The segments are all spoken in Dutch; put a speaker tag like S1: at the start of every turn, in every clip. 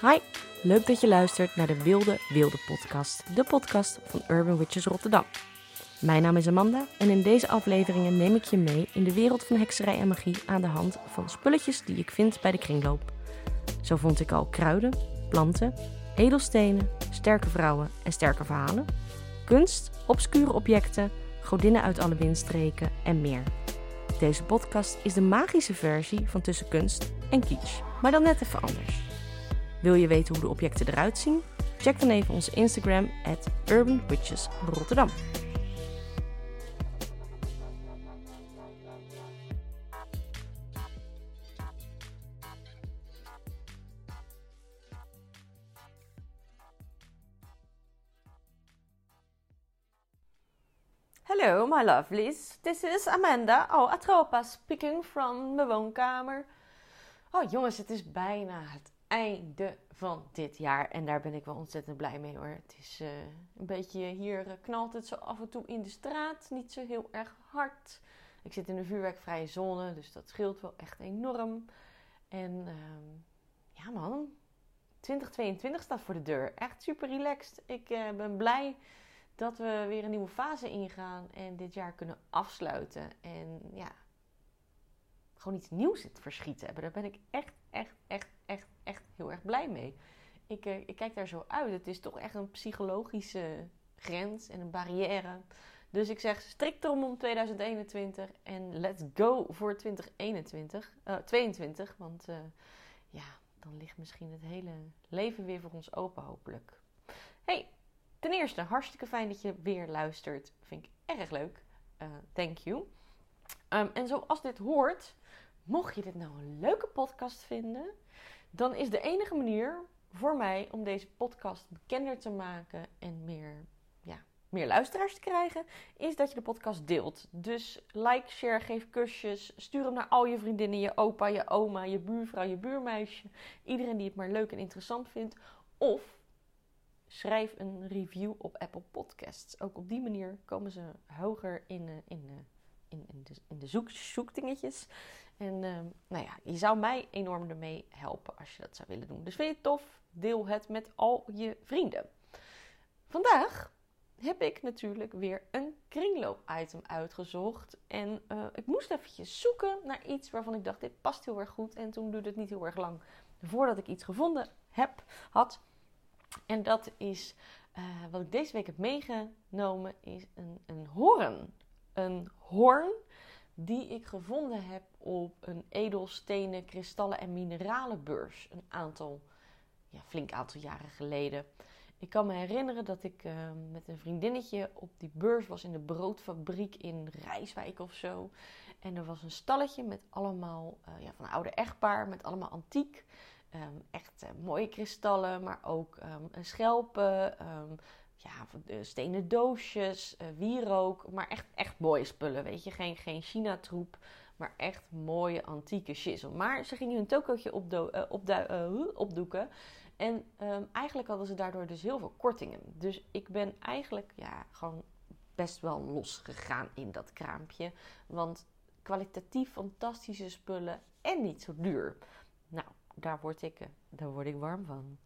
S1: Hi, leuk dat je luistert naar de Wilde Wilde podcast, de podcast van Urban Witches Rotterdam. Mijn naam is Amanda en in deze afleveringen neem ik je mee in de wereld van hekserij en magie aan de hand van spulletjes die ik vind bij de kringloop. Zo vond ik al kruiden, planten, edelstenen, sterke vrouwen en sterke verhalen, kunst, obscure objecten, godinnen uit alle windstreken en meer. Deze podcast is de magische versie van tussen kunst en kitsch, maar dan net even anders. Wil je weten hoe de objecten eruit zien? Check dan even onze Instagram at Urban Witches Rotterdam.
S2: Hello, my lovelies. This is Amanda, oh, Atropa, speaking from mijn woonkamer. Oh jongens, het is bijna het einde van dit jaar. En daar ben ik wel ontzettend blij mee hoor. Het is uh, een beetje, hier uh, knalt het zo af en toe in de straat. Niet zo heel erg hard. Ik zit in een vuurwerkvrije zone, dus dat scheelt wel echt enorm. En uh, ja man, 2022 staat voor de deur. Echt super relaxed. Ik uh, ben blij dat we weer een nieuwe fase ingaan en dit jaar kunnen afsluiten. En ja, gewoon iets nieuws in het verschiet hebben. Daar ben ik echt, echt, echt heel erg blij mee. Ik, uh, ik kijk daar zo uit. Het is toch echt een psychologische grens en een barrière. Dus ik zeg strikt erom om 2021 en let's go voor 2021, uh, 22. Want uh, ja, dan ligt misschien het hele leven weer voor ons open hopelijk. Hey, ten eerste hartstikke fijn dat je weer luistert. Vind ik erg leuk. Thank you. Um, en zoals dit hoort, mocht je dit nou een leuke podcast vinden, dan is de enige manier voor mij om deze podcast bekender te maken en meer, ja, meer luisteraars te krijgen, is dat je de podcast deelt. Dus like, share, geef kusjes, stuur hem naar al je vriendinnen, je opa, je oma, je buurvrouw, je buurmeisje, iedereen die het maar leuk en interessant vindt. Of schrijf een review op Apple Podcasts. Ook op die manier komen ze hoger in, in, in, in, de, in de zoek, zoekdingetjes. En uh, nou ja, je zou mij enorm ermee helpen als je dat zou willen doen. Dus vind je het tof? Deel het met al je vrienden. Vandaag heb ik natuurlijk weer een kringloop-item uitgezocht. En uh, ik moest eventjes zoeken naar iets waarvan ik dacht, dit past heel erg goed. En toen duurde het niet heel erg lang voordat ik iets gevonden heb, had. En dat is, uh, wat ik deze week heb meegenomen, is een, een hoorn. Een hoorn die ik gevonden heb op een edelstenen, kristallen en mineralenbeurs. Een aantal, ja, flink aantal jaren geleden. Ik kan me herinneren dat ik uh, met een vriendinnetje op die beurs was in de broodfabriek in Rijswijk of zo. En er was een stalletje met allemaal, uh, ja, van een oude echtpaar, met allemaal antiek. Um, echt uh, mooie kristallen, maar ook um, schelpen, ja, stenen doosjes, uh, wierook. Maar echt, echt mooie spullen, weet je. Geen, geen China-troep, maar echt mooie antieke shizzle. Maar ze gingen hun tokootje opdo- uh, opdoeken. En um, eigenlijk hadden ze daardoor dus heel veel kortingen. Dus ik ben eigenlijk ja, gewoon best wel losgegaan in dat kraampje. Want kwalitatief fantastische spullen en niet zo duur. Nou, daar word ik, daar word ik warm van.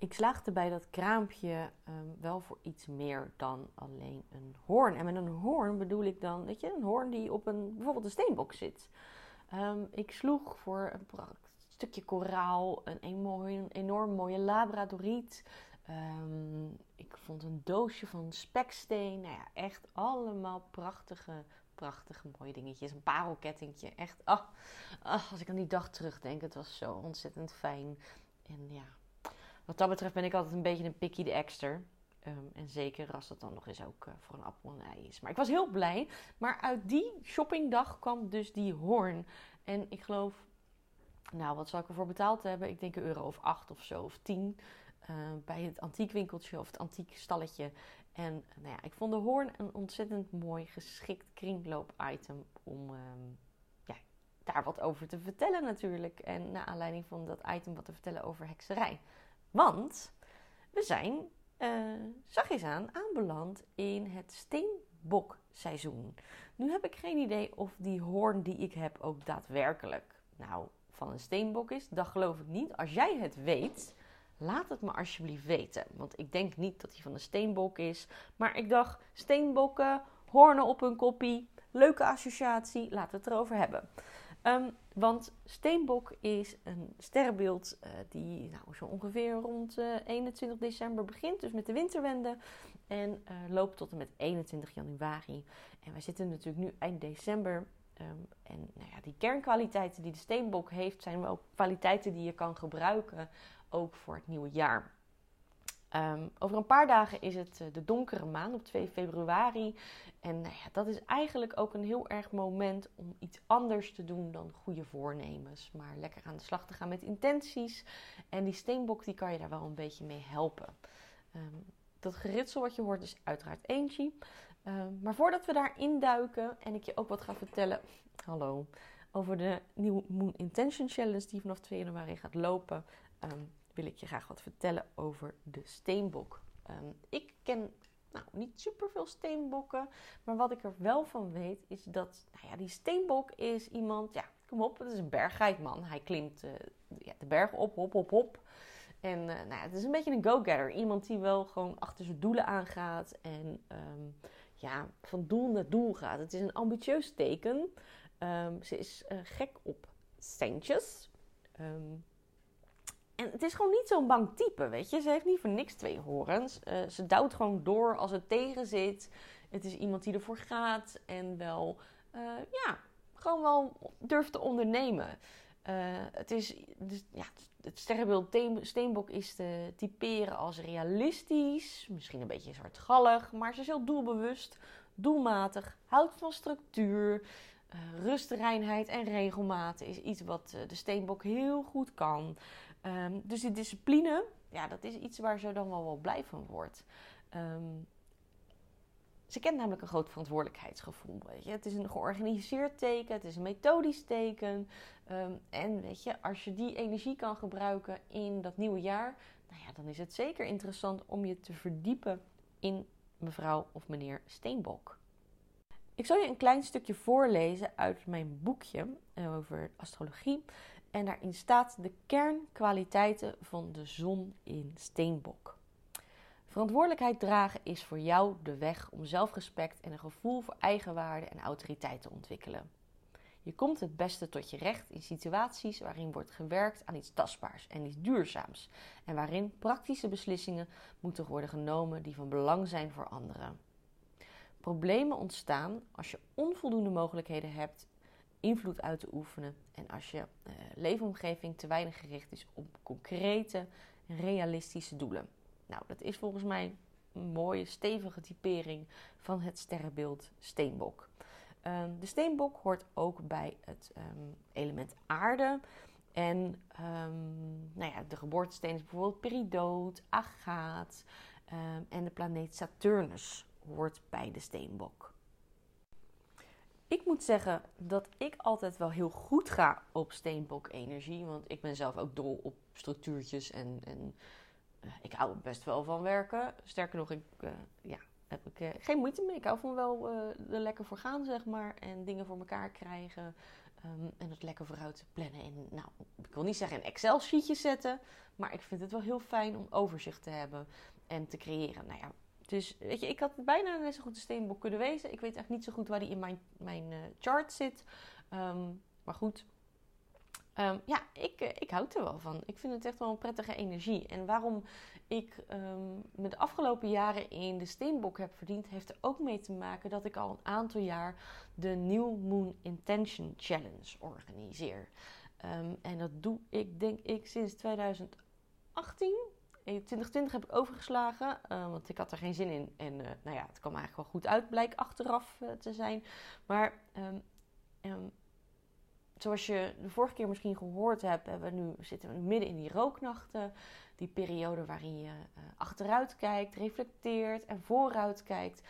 S2: Ik slaagde bij dat kraampje um, wel voor iets meer dan alleen een hoorn. En met een hoorn bedoel ik dan, weet je, een hoorn die op een, bijvoorbeeld een steenbok zit. Um, ik sloeg voor een stukje koraal, een, enorm, een enorm mooie labradoriet. Um, ik vond een doosje van speksteen. Nou ja, echt allemaal prachtige, prachtige mooie dingetjes. Een parelkettingje. Echt, ah, ah, als ik aan die dag terugdenk, het was zo ontzettend fijn. En ja, wat dat betreft ben ik altijd een beetje een picky de exter. Um, en zeker als dat dan nog eens ook uh, voor een appel en ei is. Maar ik was heel blij. Maar uit die shoppingdag kwam dus die hoorn. En ik geloof, nou wat zal ik ervoor betaald hebben? Ik denk een euro of acht of zo, of tien. Uh, bij het antiekwinkeltje of het antiek stalletje. En nou ja, ik vond de hoorn een ontzettend mooi geschikt kringloop-item om ja, daar wat over te vertellen natuurlijk. En naar aanleiding van dat item wat te vertellen over hekserij. Want we zijn uh, zachtjes aan aanbeland in het steenbokseizoen. Nu heb ik geen idee of die hoorn die ik heb ook daadwerkelijk nou van een steenbok is, dat geloof ik niet. Als jij het weet, laat het me alsjeblieft weten. Want ik denk niet dat hij van een steenbok is. Maar ik dacht, steenbokken, hoornen op hun koppie, leuke associatie, laten we het erover hebben. Um, want Steenbok is een sterrenbeeld uh, die nou, zo ongeveer rond uh, eh, 21 december begint, dus met de winterwende. En uh, loopt tot en met 21 januari. En wij zitten natuurlijk nu eind december. Um, en nou ja, die kernkwaliteiten die de Steenbok heeft, zijn wel kwaliteiten die je kan gebruiken ook voor het nieuwe jaar. Um, over een paar dagen is het de donkere maan op 2 februari. En nou ja, dat is eigenlijk ook een heel erg moment om iets anders te doen dan goede voornemens. Maar lekker aan de slag te gaan met intenties. En die steenbok die kan je daar wel een beetje mee helpen. Um, dat geritsel wat je hoort is uiteraard eentje. Um, maar voordat we daar induiken en ik je ook wat ga vertellen, hallo, over de nieuwe Moon Intention Challenge die vanaf 2 januari gaat lopen, wil ik je graag wat vertellen over de steenbok. ik ken nou, niet super veel steenbokken. Maar wat ik er wel van weet, is dat nou ja, die steenbok is iemand, ja, kom op, het is een berggeitman. Hij klimt uh, ja, de berg op, hop, hop, hop. En uh, nou ja, het is een beetje een go-getter. Iemand die wel gewoon achter zijn doelen aangaat en um, ja, van doel naar doel gaat. Het is een ambitieus teken. Um, ze is uh, gek op centjes. En het is gewoon niet zo'n bang type, weet je. Ze heeft niet voor niks twee horens. Uh, ze duwt gewoon door als het tegen zit. Het is iemand die ervoor gaat en wel, uh, ja, gewoon wel durft te ondernemen. Uh, het is, dus, ja, het sterrenbeeld Steenbok is te typeren als realistisch, misschien een beetje zwartgallig, maar ze is heel doelbewust, doelmatig, houdt van structuur. Uh, rust, reinheid en regelmaat is iets wat de Steenbok heel goed kan. Um, dus die discipline, ja, dat is iets waar ze dan wel, blij van wordt. Um, ze kent namelijk een groot verantwoordelijkheidsgevoel. Weet je. Het is een georganiseerd teken, het is een methodisch teken. Um, en weet je, als je die energie kan gebruiken in dat nieuwe jaar, nou ja, dan is het zeker interessant om je te verdiepen in mevrouw of meneer Steenbok. Ik zal je een klein stukje voorlezen uit mijn boekje eh, over astrologie. En daarin staat de kernkwaliteiten van de zon in steenbok. Verantwoordelijkheid dragen is voor jou de weg om zelfrespect en een gevoel voor eigenwaarde en autoriteit te ontwikkelen. Je komt het beste tot je recht in situaties waarin wordt gewerkt aan iets tastbaars en iets duurzaams en waarin praktische beslissingen moeten worden genomen die van belang zijn voor anderen. Problemen ontstaan als je onvoldoende mogelijkheden hebt invloed uit te oefenen. En als je uh, leefomgeving te weinig gericht is op concrete, realistische doelen. Nou, dat is volgens mij een mooie, stevige typering van het sterrenbeeld Steenbok. Um, de Steenbok hoort ook bij het um, element aarde. En um, nou ja, de geboortesteen is bijvoorbeeld peridoot, agaat. en de planeet Saturnus hoort bij de Steenbok. Ik moet zeggen dat ik altijd wel heel goed ga op steenbok-energie. Want ik ben zelf ook dol op structuurtjes en, en uh, ik hou er best wel van werken. Sterker nog, ik uh, ja, heb ik uh, geen moeite mee. Ik hou van wel er lekker voor gaan, zeg maar. En dingen voor elkaar krijgen. Um, en het lekker vooruit plannen. En nou, ik wil niet zeggen een Excel-sheetje zetten. Maar ik vind het wel heel fijn om overzicht te hebben en te creëren. Nou ja, dus weet je, ik had bijna net zo goed de steenbok kunnen wezen. Ik weet echt niet zo goed waar die in mijn, mijn uh, chart zit. Um, maar goed. Um, ja, ik, uh, ik houd er wel van. Ik vind het echt wel een prettige energie. En waarom ik um, me de afgelopen jaren in de steenbok heb verdiend, heeft er ook mee te maken dat ik al een aantal jaar de New Moon Intention Challenge organiseer. en dat doe ik, denk ik, sinds 2018. 2020 heb ik overgeslagen, uh, want ik had er geen zin in. En uh, nou ja, het kwam eigenlijk wel goed uit, blijkt achteraf uh, te zijn. Maar um, um, zoals je de vorige keer misschien gehoord hebt, we nu, zitten we midden in die rooknachten. Die periode waarin je achteruit kijkt, reflecteert en vooruit kijkt.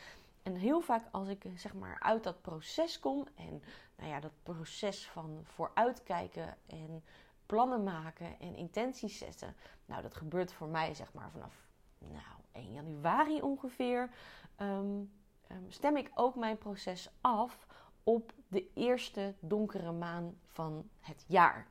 S2: En heel vaak als ik zeg maar uit dat proces kom en nou ja, dat proces van vooruitkijken en plannen maken en intenties zetten. Nou, dat gebeurt voor mij zeg maar vanaf nou, 1 januari ongeveer. Um, um, stem ik ook mijn proces af op de eerste donkere maan van het jaar.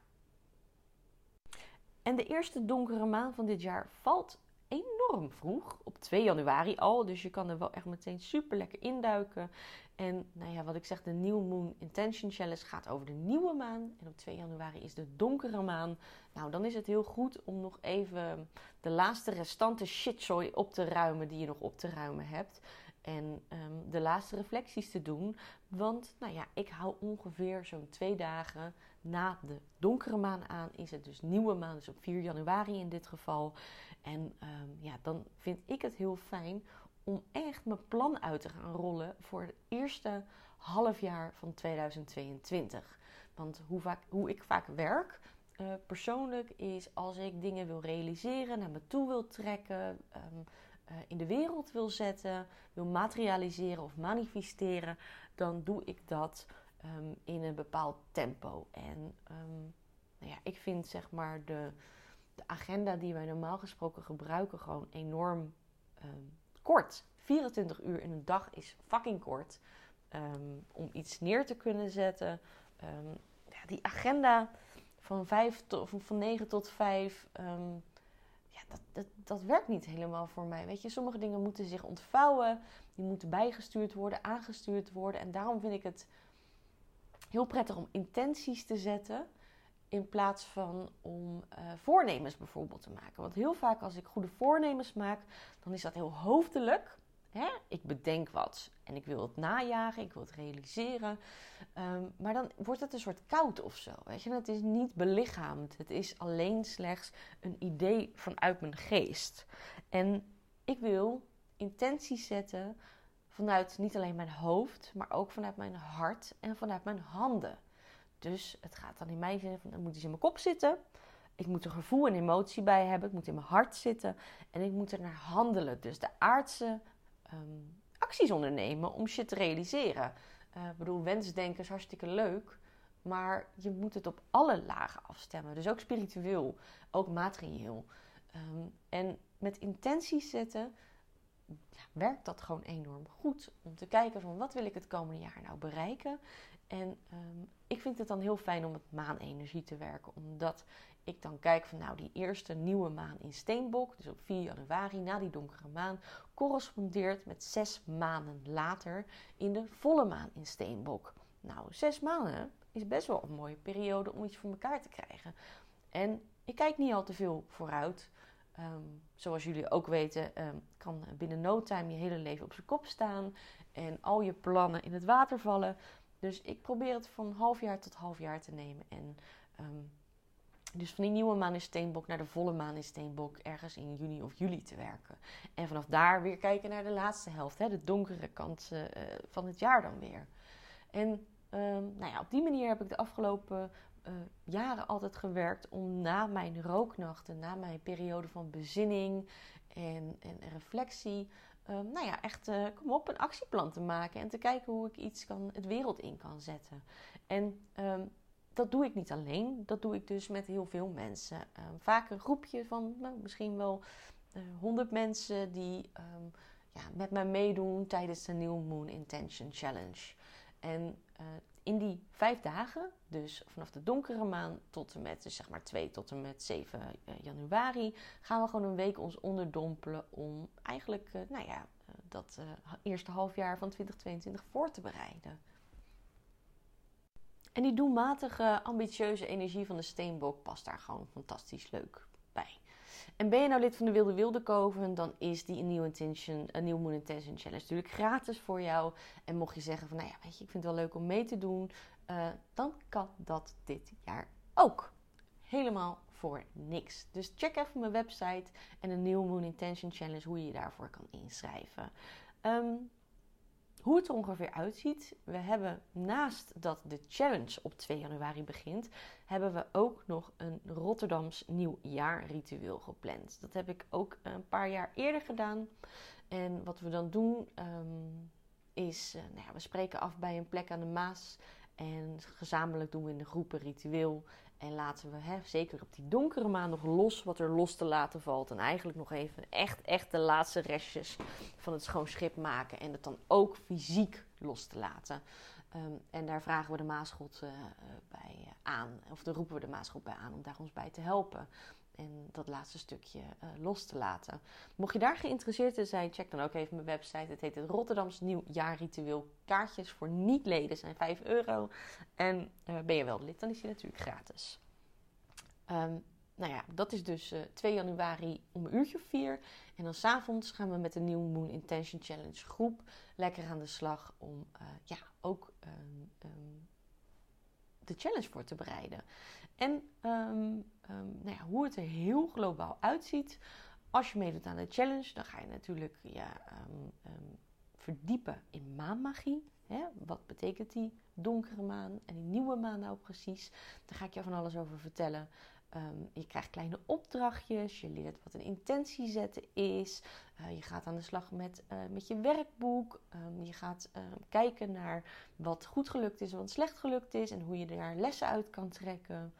S2: En de eerste donkere maan van dit jaar valt enorm vroeg, op 2 januari al. Dus je kan er wel echt meteen super lekker induiken. En nou ja, wat ik zeg, de New Moon Intention Challenge gaat over de nieuwe maan. En op 2 januari is de donkere maan. Nou, dan is het heel goed om nog even de laatste restante shitzooi op te ruimen die je nog op te ruimen hebt. En um, de laatste reflecties te doen. Want nou ja, ik hou ongeveer zo'n twee dagen na de donkere maan aan. Is het dus nieuwe maan, dus op 4 januari in dit geval. En um, ja, dan vind ik het heel fijn om echt mijn plan uit te gaan rollen voor het eerste halfjaar van 2022. Want hoe, vaak, hoe ik vaak werk, uh, persoonlijk, is als ik dingen wil realiseren, naar me toe wil trekken, um, uh, in de wereld wil zetten, wil materialiseren of manifesteren, dan doe ik dat um, in een bepaald tempo. En nou ja, ik vind zeg maar de, de agenda die wij normaal gesproken gebruiken gewoon enorm kort. 24 uur in een dag is fucking kort. Um, om iets neer te kunnen zetten. Um, ja, die agenda van, 5 tot, van 9 tot 5. Um, ehm, ja, dat, dat, dat werkt niet helemaal voor mij. Weet je, sommige dingen moeten zich ontvouwen. Die moeten bijgestuurd worden, aangestuurd worden. En daarom vind ik het heel prettig om intenties te zetten. In plaats van om uh, voornemens bijvoorbeeld te maken. Want heel vaak als ik goede voornemens maak, dan is dat heel hoofdelijk. Hè? Ik bedenk wat en ik wil het najagen, ik wil het realiseren. Um, maar dan wordt het een soort koud of zo. Weet je? Het is niet belichaamd. Het is alleen slechts een idee vanuit mijn geest. En ik wil intenties zetten vanuit niet alleen mijn hoofd, maar ook vanuit mijn hart en vanuit mijn handen. Dus het gaat dan in mijn zin dan moet iets in mijn kop zitten. Ik moet er gevoel en emotie bij hebben. Het moet in mijn hart zitten. En ik moet er naar handelen. Dus de aardse um, acties ondernemen om shit te realiseren. Uh, ik bedoel, wensdenken is hartstikke leuk. Maar je moet het op alle lagen afstemmen. Dus ook spiritueel, ook materieel. Um, en met intenties zetten werkt dat gewoon enorm goed. Om te kijken van wat wil ik het komende jaar nou bereiken. En um, ik vind het dan heel fijn om met maanenergie te werken. Omdat ik dan kijk van nou die eerste nieuwe maan in Steenbok. Dus op 4 januari na die donkere maan. Correspondeert met zes maanden later in de volle maan in Steenbok. Nou, zes maanden is best wel een mooie periode om iets voor elkaar te krijgen. En ik kijk niet al te veel vooruit. Um, zoals jullie ook weten, um, kan binnen no time je hele leven op zijn kop staan en al je plannen in het water vallen. Dus ik probeer het van half jaar tot half jaar te nemen. En um, dus van die nieuwe maan in Steenbok naar de volle maan in Steenbok ergens in juni of juli te werken. En vanaf daar weer kijken naar de laatste helft, hè, de donkere kant uh, van het jaar dan weer. En nou ja, op die manier heb ik de afgelopen uh, jaren altijd gewerkt om na mijn rooknachten, na mijn periode van bezinning en, en reflectie, uh, nou ja, echt uh, kom op, een actieplan te maken en te kijken hoe ik iets kan, het wereld in kan zetten. En um, dat doe ik niet alleen, dat doe ik dus met heel veel mensen. Um, vaak een groepje van nou, misschien wel honderd mensen die ja, met mij meedoen tijdens de New Moon Intention Challenge. En in die vijf dagen, dus vanaf de donkere maan tot en met dus zeg maar 2 tot en met 7 eh, januari, gaan we gewoon een week ons onderdompelen om eigenlijk uh, nou ja, uh, dat eerste halfjaar van 2022 voor te bereiden. En die doelmatige, ambitieuze energie van de steenbok past daar gewoon fantastisch leuk. En ben je nou lid van de Wilde Wilde Koven, dan is die New, Intention, een New Moon Intention Challenge natuurlijk gratis voor jou. En mocht je zeggen van, nou ja, weet je, ik vind het wel leuk om mee te doen, uh, dan kan dat dit jaar ook. Helemaal voor niks. Dus check even mijn website en de New Moon Intention Challenge, hoe je je daarvoor kan inschrijven. Um, hoe het er ongeveer uitziet. We hebben naast dat de challenge op 2 januari begint, hebben we ook nog een Rotterdams nieuwjaarritueel gepland. Dat heb ik ook een paar jaar eerder gedaan. En wat we dan doen um, is, uh, nou ja, we spreken af bij een plek aan de Maas. En gezamenlijk doen we in de groepen ritueel. En laten we, hè, zeker op die donkere maan, nog los wat er los te laten valt. En eigenlijk nog even echt, echt de laatste restjes van het schoon schip maken. En het dan ook fysiek los te laten. Um, en daar vragen we de Maasgod uh, bij aan. Of daar roepen we de Maasgod bij aan om daar ons bij te helpen. En dat laatste stukje uh, los te laten. Mocht je daar geïnteresseerd in zijn, check dan ook even mijn website. Het heet het Rotterdams Nieuwjaarritueel. Kaartjes voor niet-leden zijn 5 euro. En uh, ben je wel lid, dan is die natuurlijk gratis. Um, nou ja, dat is dus uh, 2 januari om een uurtje 4. En dan s'avonds gaan we met de New Moon Intention Challenge groep lekker aan de slag om ja, ook um, um, de challenge voor te bereiden. En um, nou ja, hoe het er heel globaal uitziet. Als je meedoet aan de challenge, dan ga je natuurlijk ja, verdiepen in maanmagie. Hè? Wat betekent die donkere maan en die nieuwe maan nou precies? Daar ga ik je van alles over vertellen. Um, je krijgt kleine opdrachtjes, je leert wat een intentie zetten is. Uh, je gaat aan de slag met, uh, met je werkboek. Um, je gaat uh, kijken naar wat goed gelukt is wat slecht gelukt is en hoe je daar lessen uit kan trekken.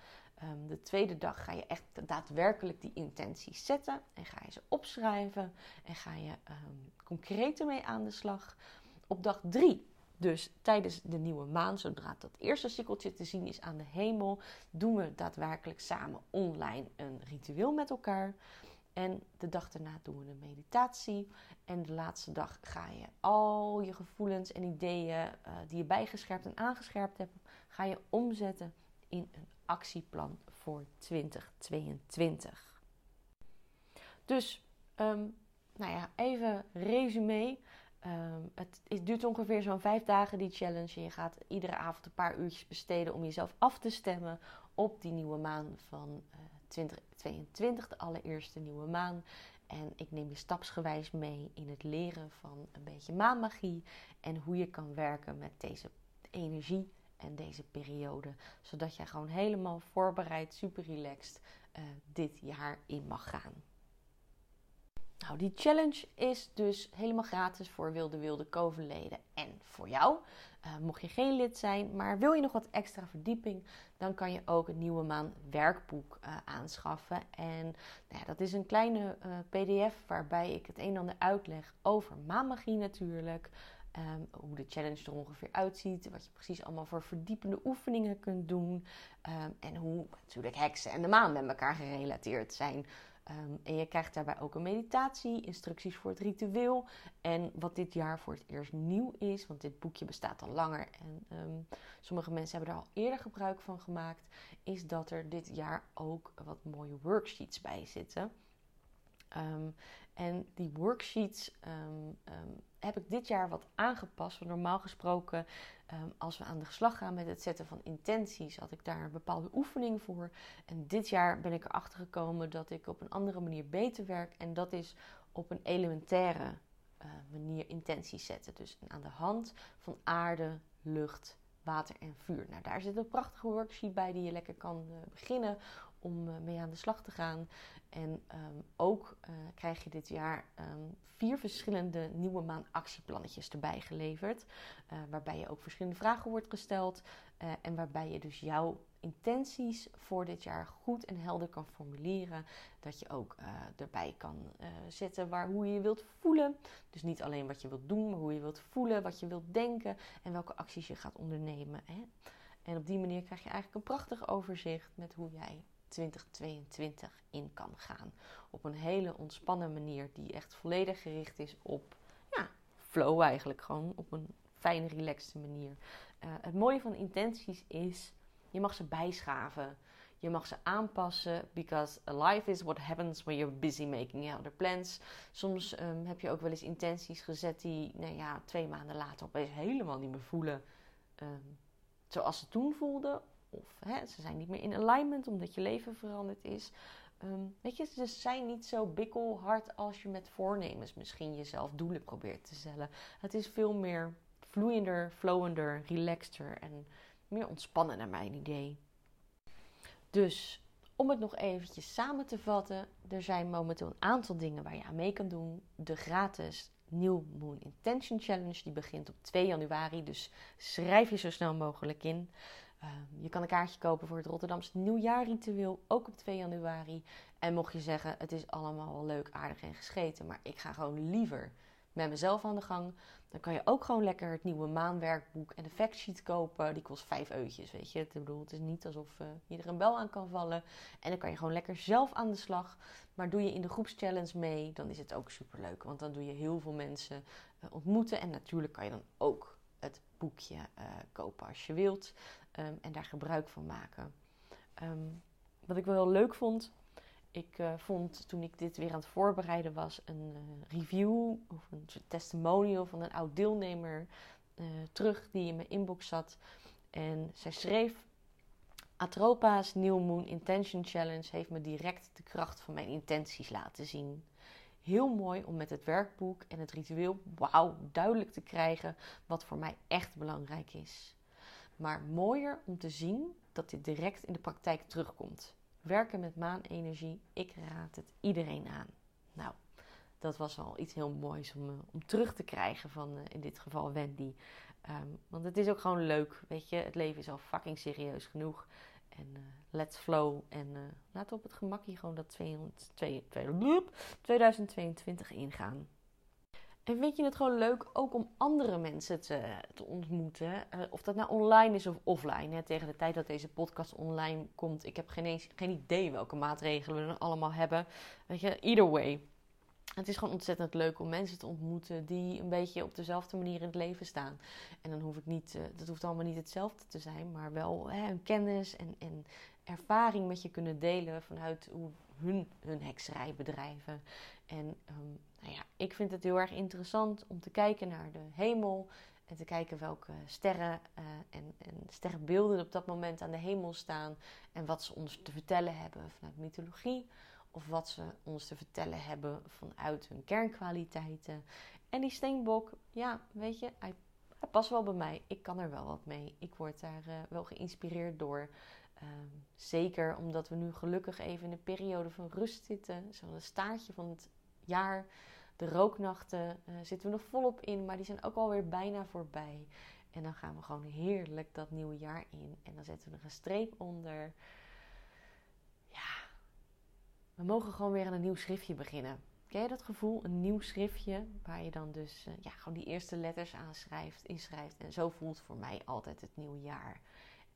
S2: De tweede dag ga je echt daadwerkelijk die intenties zetten en ga je ze opschrijven en ga je concreet ermee aan de slag. Op dag drie dus tijdens de nieuwe maan, zodra dat eerste sikkeltje te zien is aan de hemel, doen we daadwerkelijk samen online een ritueel met elkaar. En de dag daarna doen we een meditatie. En de laatste dag ga je al je gevoelens en ideeën uh, die je bijgescherpt en aangescherpt hebt, ga je omzetten in een actieplan voor 2022. Dus, um, nou ja, even resume. Um, het, duurt ongeveer zo'n vijf dagen die challenge. En je gaat iedere avond een paar uurtjes besteden om jezelf af te stemmen op die nieuwe maan van uh, 2022, de allereerste nieuwe maan. En ik neem je stapsgewijs mee in het leren van een beetje maanmagie en hoe je kan werken met deze energie en deze periode. Zodat jij gewoon helemaal voorbereid, super relaxed uh, dit jaar in mag gaan. Nou, die challenge is dus helemaal gratis voor Wilde Wilde Kovenleden en voor jou. Uh, mocht je geen lid zijn, maar wil je nog wat extra verdieping, dan kan je ook een nieuwe maan werkboek uh, aanschaffen. En nou ja, dat is een kleine uh, PDF waarbij ik het een en ander uitleg over maanmagie natuurlijk. Um, hoe de challenge er ongeveer uitziet. Wat je precies allemaal voor verdiepende oefeningen kunt doen. Um, en hoe natuurlijk heksen en de maan met elkaar gerelateerd zijn. Um, en je krijgt daarbij ook een meditatie, instructies voor het ritueel. En wat dit jaar voor het eerst nieuw is, want dit boekje bestaat al langer en um, sommige mensen hebben er al eerder gebruik van gemaakt, is dat er dit jaar ook wat mooie worksheets bij zitten. Um, en die worksheets heb ik dit jaar wat aangepast. Want normaal gesproken, als we aan de slag gaan met het zetten van intenties, had ik daar een bepaalde oefening voor. En dit jaar ben ik erachter gekomen dat ik op een andere manier beter werk. En dat is op een elementaire uh, manier intenties zetten. Dus aan de hand van aarde, lucht, water en vuur. Nou, daar zit een prachtige worksheet bij die je lekker kan uh, beginnen om uh, mee aan de slag te gaan. En um, ook uh, krijg je dit jaar um, vier verschillende nieuwe maan actieplannetjes erbij geleverd. Uh, waarbij je ook verschillende vragen wordt gesteld. Uh, en waarbij je dus jouw intenties voor dit jaar goed en helder kan formuleren. Dat je ook erbij kan zetten waar, hoe je je wilt voelen. Dus niet alleen wat je wilt doen, maar hoe je wilt voelen, wat je wilt denken en welke acties je gaat ondernemen. Hè? En op die manier krijg je eigenlijk een prachtig overzicht met hoe jij 2022 in kan gaan. Op een hele ontspannen manier die echt volledig gericht is op ja, flow eigenlijk. Gewoon op een fijne, relaxte manier. Uh, het mooie van intenties is, je mag ze bijschaven. Je mag ze aanpassen, because life is what happens when you're busy making other plans. Soms um, heb je ook wel eens intenties gezet die, nou ja, twee maanden later opeens helemaal niet meer voelen um, zoals ze toen voelden. Of ze zijn niet meer in alignment omdat je leven veranderd is. Um, weet je, ze zijn niet zo bikkelhard als je met voornemens misschien jezelf doelen probeert te stellen. Het is veel meer vloeiender, flowender, relaxter en meer ontspannen naar mijn idee. Dus om het nog eventjes samen te vatten, er zijn momenteel een aantal dingen waar je aan mee kan doen. De gratis New Moon Intention Challenge, die begint op 2 januari, dus schrijf je zo snel mogelijk in. Uh, je kan een kaartje kopen voor het Rotterdamse nieuwjaarritueel, ook op 2 januari. En mocht je zeggen, het is allemaal wel leuk, aardig en gescheten, maar ik ga gewoon liever met mezelf aan de gang. Dan kan je ook gewoon lekker het nieuwe maanwerkboek en de factsheet kopen. Die kost vijf eutjes, weet je. Ik bedoel, het is niet alsof uh, je er een bel aan kan vallen. En dan kan je gewoon lekker zelf aan de slag. Maar doe je in de groepschallenge mee, dan is het ook superleuk. Want dan doe je heel veel mensen uh, ontmoeten. En natuurlijk kan je dan ook het boekje uh, kopen als je wilt. Um, en daar gebruik van maken. Um, wat ik wel heel leuk vond, ik uh, vond toen ik dit weer aan het voorbereiden was een uh, review of een testimonial van een oud deelnemer uh, terug die in mijn inbox zat. En zij schreef: Atropa's New Moon Intention Challenge heeft me direct de kracht van mijn intenties laten zien. Heel mooi om met het werkboek en het ritueel wauw duidelijk te krijgen wat voor mij echt belangrijk is. Maar mooier om te zien dat dit direct in de praktijk terugkomt. Werken met maanenergie, ik raad het iedereen aan. Nou, dat was al iets heel moois om, uh, om terug te krijgen van uh, in dit geval Wendy. Um, want het is ook gewoon leuk, weet je. Het leven is al fucking serieus genoeg. En uh, let's flow. En laten we op het gemak hier gewoon dat 200, 2, 2, 2022 ingaan. En vind je het gewoon leuk ook om andere mensen te, te ontmoeten? Uh, of dat nou online is of offline. Hè? Tegen de tijd dat deze podcast online komt. Ik heb geen, geen idee welke maatregelen we er allemaal hebben. Weet je, either way. Het is gewoon ontzettend leuk om mensen te ontmoeten die een beetje op dezelfde manier in het leven staan. En dan hoef ik niet, uh, dat hoeft allemaal niet hetzelfde te zijn, maar wel hè, een kennis en, en ervaring met je kunnen delen vanuit hoe hun hun. En um, nou ja, ik vind het heel erg interessant om te kijken naar de hemel en te kijken welke sterren uh, en, en sterrenbeelden op dat moment aan de hemel staan en wat ze ons te vertellen hebben vanuit mythologie of wat ze ons te vertellen hebben vanuit hun kernkwaliteiten. En die steenbok, ja, weet je, hij, past wel bij mij. Ik kan er wel wat mee. Ik word daar uh, wel geïnspireerd door. Um, zeker omdat we nu gelukkig even in een periode van rust zitten. Zo'n staartje van het jaar. De rooknachten uh, zitten we nog volop in, maar die zijn ook alweer bijna voorbij. En dan gaan we gewoon heerlijk dat nieuwe jaar in. En dan zetten we er een streep onder. Ja, we mogen gewoon weer een nieuw schriftje beginnen. Ken je dat gevoel? Een nieuw schriftje waar je dan dus uh, ja, gewoon die eerste letters aanschrijft, inschrijft. En zo voelt voor mij altijd het nieuwe jaar.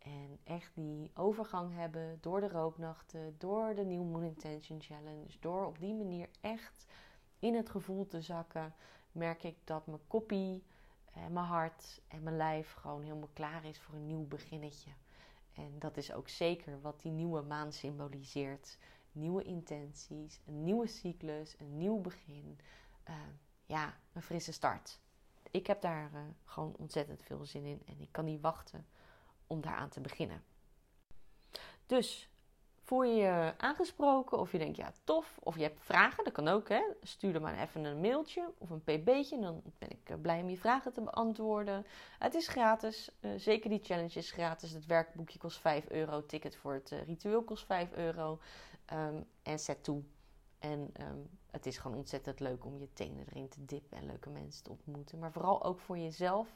S2: En echt die overgang hebben door de rooknachten, door de New Moon Intention Challenge, door op die manier echt in het gevoel te zakken, merk ik dat mijn koppie, eh, mijn hart en mijn lijf gewoon helemaal klaar is voor een nieuw beginnetje. En dat is ook zeker wat die nieuwe maan symboliseert. Nieuwe intenties, een nieuwe cyclus, een nieuw begin. Uh, ja, een frisse start. Ik heb daar uh, gewoon ontzettend veel zin in en ik kan niet wachten om daaraan te beginnen. Dus voel je je aangesproken of je denkt ja tof of je hebt vragen, dat kan ook hè. Stuur dan maar even een mailtje of een pb'tje, dan ben ik eh, blij om je vragen te beantwoorden. Het is gratis, uh, zeker die challenge is gratis. Het werkboekje kost 5 euro, ticket voor het uh, ritueel kost 5 euro um, en zet toe. En um, het is gewoon ontzettend leuk om je tenen erin te dippen en leuke mensen te ontmoeten. Maar vooral ook voor jezelf,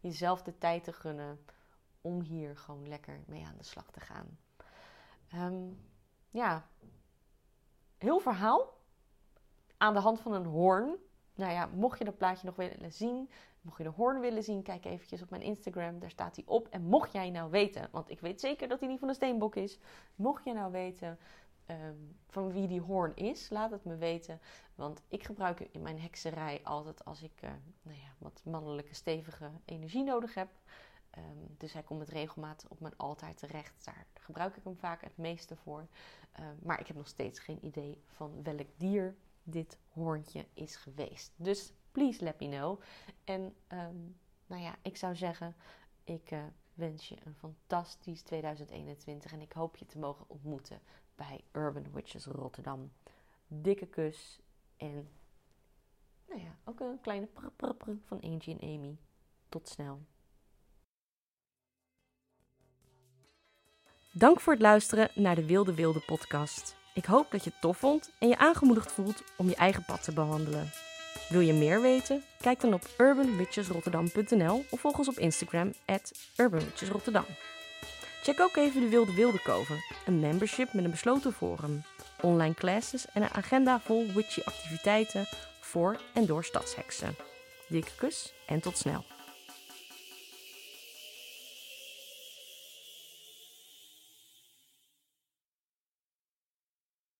S2: jezelf de tijd te gunnen om hier gewoon lekker mee aan de slag te gaan. Um, ja, heel verhaal aan de hand van een hoorn. Nou ja, mocht je dat plaatje nog willen zien, mocht je de hoorn willen zien, kijk eventjes op mijn Instagram. Daar staat hij op. En mocht jij nou weten, want ik weet zeker dat hij niet van de steenbok is. Mocht je nou weten um, van wie die hoorn is, laat het me weten. Want ik gebruik hem in mijn hekserij altijd als ik uh, nou ja, wat mannelijke stevige energie nodig heb. Um, dus hij komt met regelmaat op mijn altaar terecht. Daar gebruik ik hem vaak het meeste voor. Um, maar ik heb nog steeds geen idee van welk dier dit hoorntje is geweest. Dus please let me know. En um, nou ja, ik zou zeggen, ik uh, wens je een fantastisch 2021. En ik hoop je te mogen ontmoeten bij Urban Witches Rotterdam. Dikke kus en nou ja, ook een kleine prr van Angie en Amy. Tot snel.
S1: Dank voor het luisteren naar de Wilde Wilde podcast. Ik hoop dat je het tof vond en je aangemoedigd voelt om je eigen pad te behandelen. Wil je meer weten? Kijk dan op urbanwitchesrotterdam.nl of volg ons op Instagram at urbanwitchesrotterdam. Check ook even de Wilde Wilde Koven, een membership met een besloten forum. online classes en een agenda vol witchy activiteiten voor en door stadsheksen. Dikke kus en tot snel.